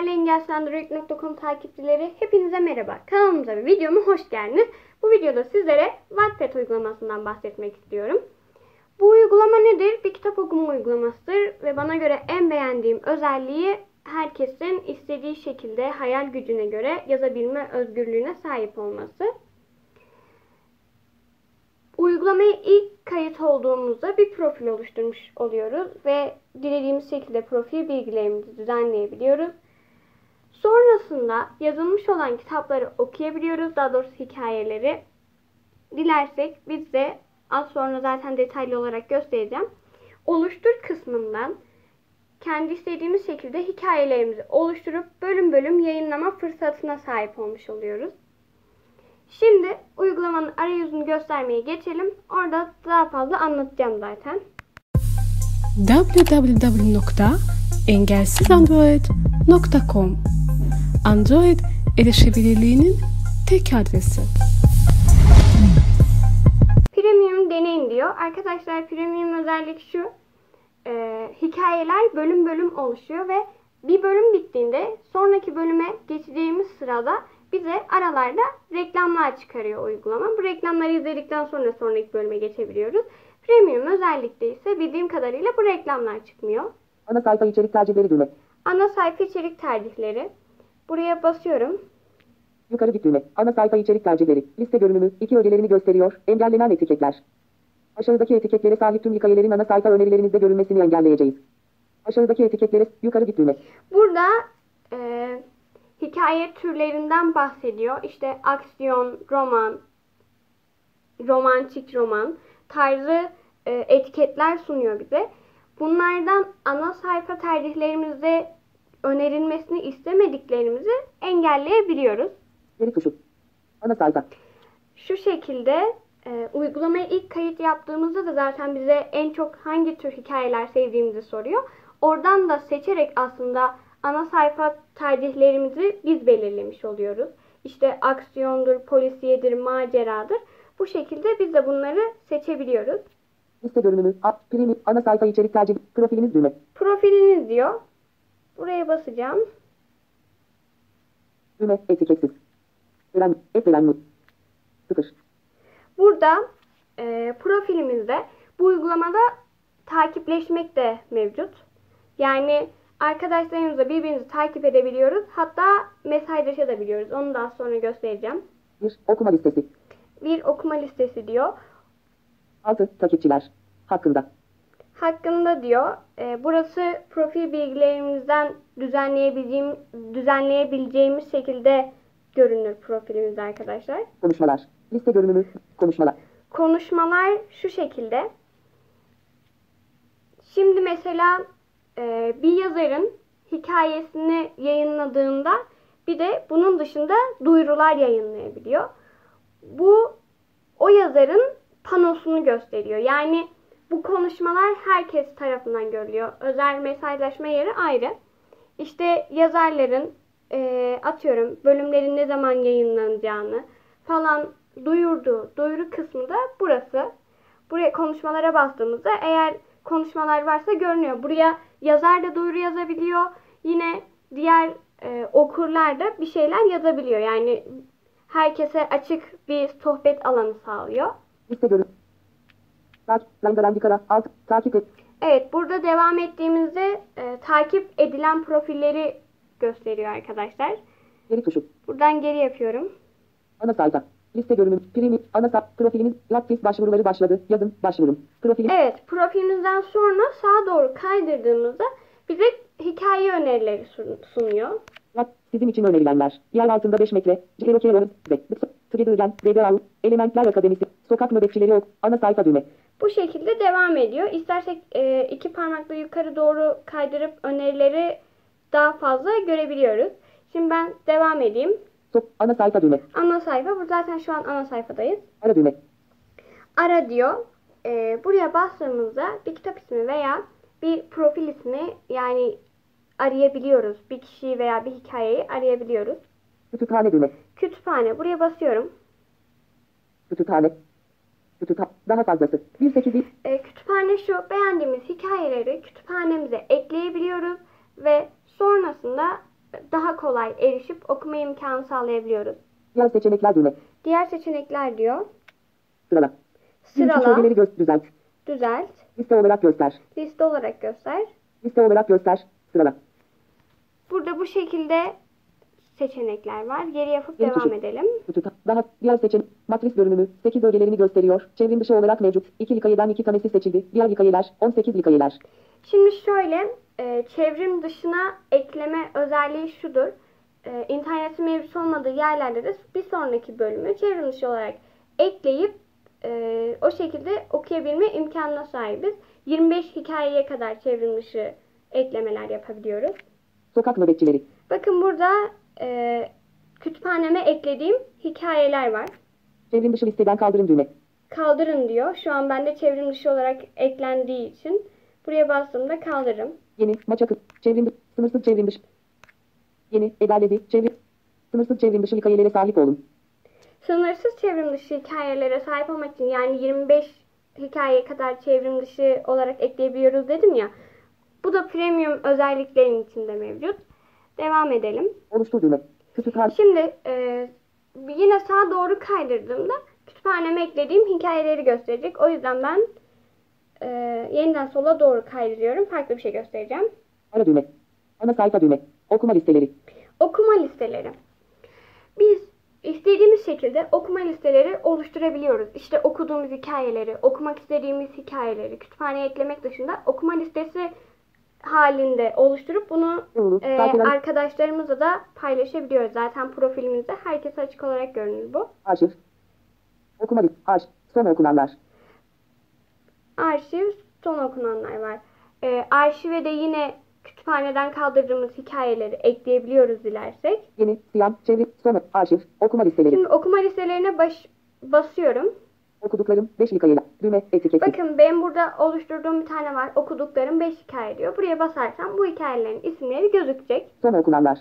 Değerli engelsandroid.com takipçileri hepinize merhaba. Kanalımıza ve videoma hoş geldiniz. Bu videoda sizlere Wattpad uygulamasından bahsetmek istiyorum. Bu uygulama nedir? Bir kitap okuma uygulamasıdır ve bana göre en beğendiğim özelliği herkesin istediği şekilde hayal gücüne göre yazabilme özgürlüğüne sahip olması. Uygulamaya ilk kayıt olduğumuzda bir profil oluşturmuş oluyoruz ve dilediğimiz şekilde profil bilgilerimizi düzenleyebiliyoruz. Sonrasında yazılmış olan kitapları okuyabiliyoruz, daha doğrusu hikayeleri. Dilersek biz de az sonra zaten detaylı olarak göstereceğim. Oluştur kısmından kendi istediğimiz şekilde hikayelerimizi oluşturup bölüm bölüm yayınlama fırsatına sahip olmuş oluyoruz. Şimdi uygulamanın arayüzünü göstermeye geçelim. Orada daha fazla anlatacağım zaten. www.engelsizandroid.com Android erişebilirliğinin tek adresi. Premium deneyin diyor. Arkadaşlar premium özellik şu. E, hikayeler bölüm bölüm oluşuyor ve bir bölüm bittiğinde sonraki bölüme geçeceğimiz sırada bize aralarda reklamlar çıkarıyor uygulama. Bu reklamları izledikten sonra sonraki bölüme geçebiliyoruz. Premium özellikle ise bildiğim kadarıyla bu reklamlar çıkmıyor. Ana sayfa içerik tercihleri düğme. Ana sayfa içerik tercihleri. Buraya basıyorum. Yukarı git düğme. Ana sayfa içerik tercihleri. Liste görünümü. iki ögelerini gösteriyor. Engellenen etiketler. Aşağıdaki etiketlere sahip tüm hikayelerin ana sayfa önerilerinizde görünmesini engelleyeceğiz. Aşağıdaki etiketlere yukarı git düğme. Burada e, hikaye türlerinden bahsediyor. İşte aksiyon, roman, romantik roman tarzı e, etiketler sunuyor bize. Bunlardan ana sayfa tercihlerimizde önerilmesini istemediklerimizi engelleyebiliyoruz. Geri tuşu. Ana sayfa. Şu şekilde e, uygulamaya ilk kayıt yaptığımızda da zaten bize en çok hangi tür hikayeler sevdiğimizi soruyor. Oradan da seçerek aslında ana sayfa tercihlerimizi biz belirlemiş oluyoruz. İşte aksiyondur, polisiyedir, maceradır. Bu şekilde biz de bunları seçebiliyoruz. Liste görünümü. A, primi, ana sayfa içerik tercih. Profiliniz düğme. Profiliniz diyor. Buraya basacağım. Düğme. Etiketsiz. Veren. Et veren mi? Sıfır. Burada e, profilimizde bu uygulamada takipleşmek de mevcut. Yani arkadaşlarımızla birbirimizi takip edebiliyoruz. Hatta mesajlaşabiliyoruz. Onu daha sonra göstereceğim. Bir. Okuma listesi. Bir okuma listesi diyor. 6. Takipçiler. Hakkında. Hakkında diyor. E, burası profil bilgilerimizden düzenleyebileceğim, düzenleyebileceğimiz şekilde görünür profilimiz arkadaşlar. Konuşmalar. Liste görünümü. Konuşmalar. Konuşmalar şu şekilde. Şimdi mesela e, bir yazarın hikayesini yayınladığında bir de bunun dışında duyurular yayınlayabiliyor. Bu o yazarın panosunu gösteriyor. Yani bu konuşmalar herkes tarafından görülüyor. Özel mesajlaşma yeri ayrı. İşte yazarların e, atıyorum bölümlerin ne zaman yayınlanacağını falan duyurduğu duyuru kısmı da burası. Buraya konuşmalara bastığımızda eğer konuşmalar varsa görünüyor. Buraya yazar da duyuru yazabiliyor. Yine diğer e, okurlar da bir şeyler yazabiliyor. Yani herkese açık bir sohbet alanı sağlıyor. Liste görünümü. Takip. Alt. Et. Evet burada devam ettiğimizde e, takip edilen profilleri gösteriyor arkadaşlar. Geri tuşu. Buradan geri yapıyorum. Ana sayfa. Liste görünümü. Primi. Ana sayfa. Profiliniz. Aktif başvuruları başladı. Yazın. Başvurun. Profili. Evet profilimizden sonra sağa doğru kaydırdığımızda bize hikaye önerileri sun- sunuyor. Sizin için önerilenler. Yer altında 5 metre. Ciherokeros. Ve. Tügedürgen. DBAU. Elementler Akademisi. Sokak nöbetçileri ok. Ana sayfa düğme. Bu şekilde devam ediyor. İstersek e, iki parmakla yukarı doğru kaydırıp önerileri daha fazla görebiliyoruz. Şimdi ben devam edeyim. Sok. Ana sayfa düğme. Ana sayfa. Bu zaten şu an ana sayfadayız. Ara düğme. Ara diyor. E, buraya bastığımızda bir kitap ismi veya bir profil ismi yani arayabiliyoruz. Bir kişiyi veya bir hikayeyi arayabiliyoruz. Kütüphane düğme. Kütüphane. Buraya basıyorum. Kütüphane. Kütüphane. Daha fazlası. 1.8. E, kütüphane şu. Beğendiğimiz hikayeleri kütüphanemize ekleyebiliyoruz ve sonrasında daha kolay erişip okuma imkanı sağlayabiliyoruz. Diğer seçenekler düğme. Diğer seçenekler diyor. Sırala. Sırala, ögeleri gö- düzelt. düzelt, Liste olarak göster. liste olarak göster. Liste olarak göster. Sırala. Burada bu şekilde seçenekler var. Geri yapıp Geri devam tuşu. edelim. Daha diğer seçenek. Matris görünümü 8 ögelerini gösteriyor. Çevrim dışı olarak mevcut. 2 hikayeden 2 tanesi seçildi. Diğer hikayeler 18 hikayeler. Şimdi şöyle, e, çevrim dışına ekleme özelliği şudur. E, internetin mevcut olmadığı yerlerde de bir sonraki bölümü çevrim dışı olarak ekleyip e, o şekilde okuyabilme imkanına sahibiz. 25 hikayeye kadar çevrim dışı eklemeler yapabiliyoruz. Sokak nöbetçileri. Bakın burada e, kütüphaneme eklediğim hikayeler var. Çevrim dışı listeden kaldırın düğme. Kaldırın diyor. Şu an bende çevrim dışı olarak eklendiği için buraya bastığımda kaldırırım. Yeni maç akı. Çevrim dışı. Sınırsız çevrim dışı. Yeni edaledi. Çevrim. Sınırsız çevrim dışı hikayelere sahip olun. Sınırsız çevrim dışı hikayelere sahip olmak için yani 25 hikaye kadar çevrim dışı olarak ekleyebiliyoruz dedim ya. Bu da premium özelliklerin içinde mevcut. Devam edelim. Oluştur düğme. Kütüphane. Şimdi e, yine sağa doğru kaydırdığımda kütüphaneme eklediğim hikayeleri gösterecek. O yüzden ben e, yeniden sola doğru kaydırıyorum. Farklı bir şey göstereceğim. Ara düğme. Ana sayfa düğme. Okuma listeleri. Okuma listeleri. Biz istediğimiz şekilde okuma listeleri oluşturabiliyoruz. İşte okuduğumuz hikayeleri, okumak istediğimiz hikayeleri kütüphaneye eklemek dışında okuma listesi halinde oluşturup bunu e, arkadaşlarımızla da paylaşabiliyoruz. Zaten profilimizde herkese açık olarak görünür bu. Arşiv. Okuma listesi. Arş. Son okunanlar. Arşiv, son okunanlar var. E, arşive de yine kütüphaneden kaldırdığımız hikayeleri ekleyebiliyoruz dilersek. Yeni. Siyah. Çevrim. Son. Arşiv. Okuma listeleri. Şimdi okuma listelerine baş, basıyorum. Okuduklarım 5 hikayeler. Düğme. Etiketi. Bakın benim burada oluşturduğum bir tane var. Okuduklarım 5 hikaye diyor. Buraya basarsam bu hikayelerin isimleri gözükecek. Son okunanlar.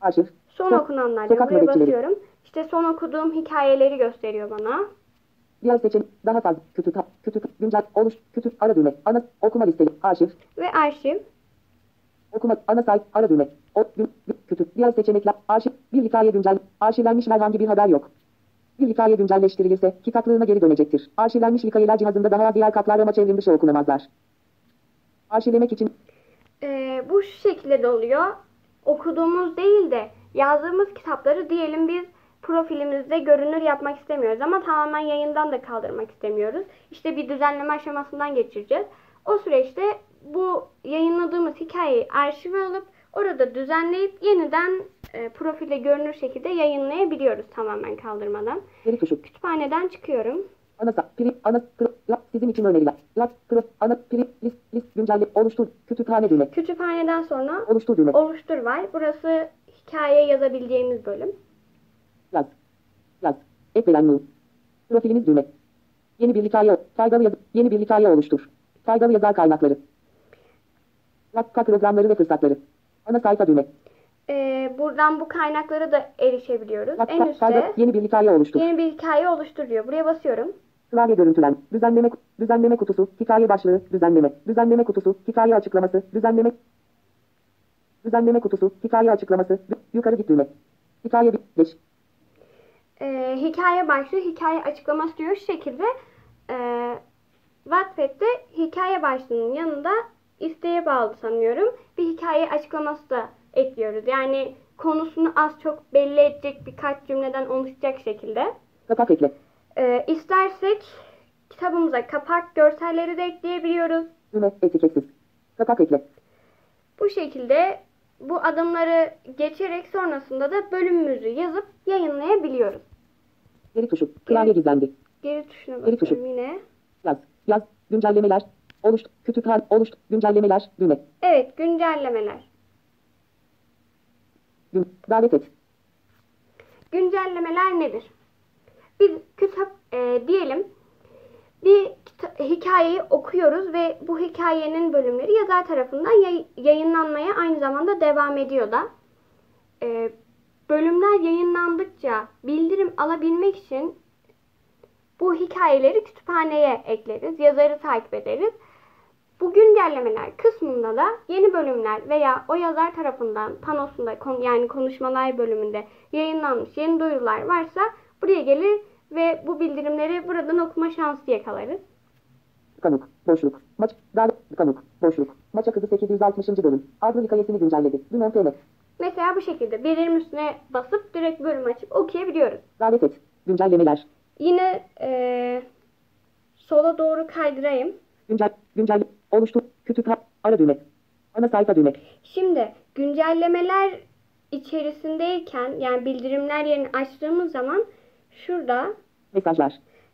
Arşiv. Son Sok- okunanlar diyor. Buraya nöbetçileri. basıyorum. İşte son okuduğum hikayeleri gösteriyor bana. Diğer seçenek. Daha fazla. Kütüphane. Kütüphane. Güncel. Oluş. Kütüp. Ara düğme. Ana. Okuma listeli. Arşiv. Ve arşiv. Okuma. Ana sayfa. Ara düğme. O. Kütüp. Diğer seçenekler. Arşiv. Bir hikaye güncel. Arşivlenmiş herhangi bir haber yok. Bir hikaye güncelleştirilirse kitaplığına geri dönecektir. Arşivlenmiş hikayeler cihazında daha diğer katlar ama çevrim dışı okunamazlar. Arşivlemek için Ee, bu şu şekilde de oluyor. Okuduğumuz değil de yazdığımız kitapları diyelim biz profilimizde görünür yapmak istemiyoruz ama tamamen yayından da kaldırmak istemiyoruz. İşte bir düzenleme aşamasından geçireceğiz. O süreçte bu yayınladığımız hikayeyi arşive alıp orada düzenleyip yeniden e, profilde görünür şekilde yayınlayabiliyoruz tamamen kaldırmadan. geri tuşu. Kütüphaneden çıkıyorum. Ana sa pri ana pri la sizin için öneriler. La pri ana pri list list güncelle oluştur kütüphane düğme. Kütüphaneden sonra Oluştur düğme. oluştur var. Burası hikaye yazabileceğimiz bölüm. Yaz. Yaz. Ekveren mu. Profiliniz düğme. Yeni bir hikaye faydalı yazı yeni bir hikaye oluştur. Faydalı yazar kaynakları. Lakka programları ve fırsatları. Ana sayfa düğme. Ee, buradan bu kaynaklara da erişebiliyoruz. En Lakka üstte fayda yeni bir hikaye oluştur. yeni bir hikaye oluştur diyor. Buraya basıyorum. Klavye görüntülen. Düzenleme düzenleme kutusu. Hikaye başlığı. Düzenleme. Düzenleme kutusu. Hikaye açıklaması. Düzenleme Düzenleme kutusu. Hikaye açıklaması. Yukarı git düğme. Hikaye geç. Ee, hikaye başlığı, hikaye açıklaması diyor. Şu şekilde e, Wattpad'de hikaye başlığının yanında isteğe bağlı sanıyorum. Bir hikaye açıklaması da ekliyoruz. Yani konusunu az çok belli edecek birkaç cümleden oluşacak şekilde. Kapak ekle. Ee, istersek kitabımıza kapak görselleri de ekleyebiliyoruz. Düğme etiketsiz. Kapak ekle. Bu şekilde bu adımları geçerek sonrasında da bölümümüzü yazıp yayınlayabiliyoruz. Geri tuşu. Klavye gizlendi. Geri tuşuna Geri tuşu. basıyorum yine. Yaz. Yaz. Güncellemeler. Oluştu. Kütüphane. Oluştu. Güncellemeler. Düğme. Evet güncellemeler. Gün. Davet et. Güncellemeler nedir? Biz kitap e, diyelim bir kita- hikayeyi okuyoruz ve bu hikayenin bölümleri yazar tarafından yay- yayınlanmaya aynı zamanda devam ediyor da. E, bölümler yayınlandıkça bildirim alabilmek için bu hikayeleri kütüphaneye ekleriz, yazarı takip ederiz. Bu güncellemeler kısmında da yeni bölümler veya o yazar tarafından panosunda yani konuşmalar bölümünde yayınlanmış yeni duyurular varsa buraya gelir ve bu bildirimleri buradan okuma şansı yakalarız. Kanuk. Boşluk. Maç. Davet. Kanuk. Boşluk. Maç akıdı 860. bölüm. Adlı hikayesini güncelledi. Limon TL. Mesela bu şekilde bildirim üstüne basıp direkt bölüm açıp okuyabiliyoruz. Davet et. Güncellemeler. Yine eee, sola doğru kaydırayım. Güncel. Güncel. Oluştur. Kütüphane. Ara düğme. Ana sayfa düğme. Şimdi güncellemeler içerisindeyken yani bildirimler yerini açtığımız zaman şurada Mesajlar.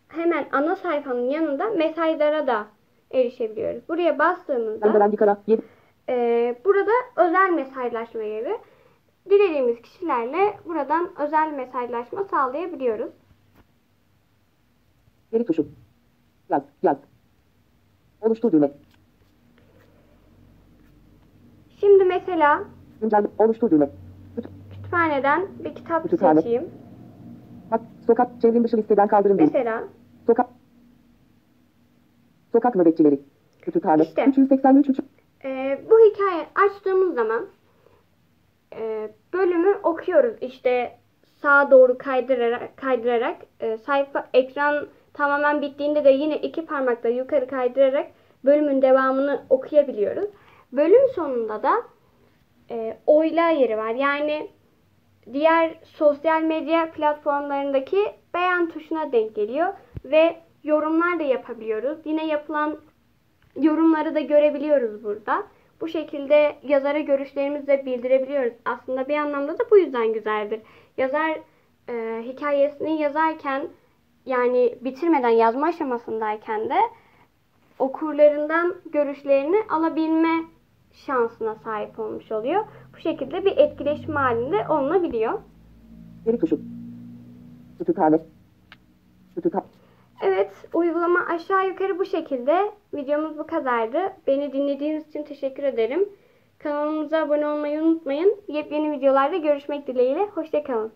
hemen ana sayfanın yanında mesajlara da erişebiliyoruz. Buraya bastığımızda Gönderen Dikara. 7. eee, burada özel mesajlaşma yeri. Dilediğimiz kişilerle buradan özel mesajlaşma sağlayabiliyoruz. Geri tuşu. Yaz. Yaz. Oluştur düğme. Şimdi mesela Güncel. Oluştur düğme. Kütü- kütüphaneden bir kitap Kütüphane. seçeyim. Bak. Sokak. Çevrim dışı listeden kaldırın düğme. Mesela Sokak. Sokak nöbetçileri. Kütüphane. İşte. 383 3. Ee, bu hikaye açtığımız zaman e, bölümü okuyoruz. İşte sağa doğru kaydırarak, kaydırarak e, sayfa ekran tamamen bittiğinde de yine iki parmakla yukarı kaydırarak bölümün devamını okuyabiliyoruz. Bölüm sonunda da e, oyla yeri var. Yani diğer sosyal medya platformlarındaki beğen tuşuna denk geliyor ve yorumlar da yapabiliyoruz. Yine yapılan yorumları da görebiliyoruz burada. Bu şekilde yazara görüşlerimizi de bildirebiliyoruz. Aslında bir anlamda da bu yüzden güzeldir. Yazar e, hikayesini yazarken yani bitirmeden yazma aşamasındayken de okurlarından görüşlerini alabilme şansına sahip olmuş oluyor. Bu şekilde bir etkileşim halinde olunabiliyor. Geri tuşu. Kütüphane. Kütüphane. Evet, uygulama aşağı yukarı bu şekilde. Videomuz bu kadardı. Beni dinlediğiniz için teşekkür ederim. Kanalımıza abone olmayı unutmayın. Yepyeni videolarda görüşmek dileğiyle. Hoşçakalın.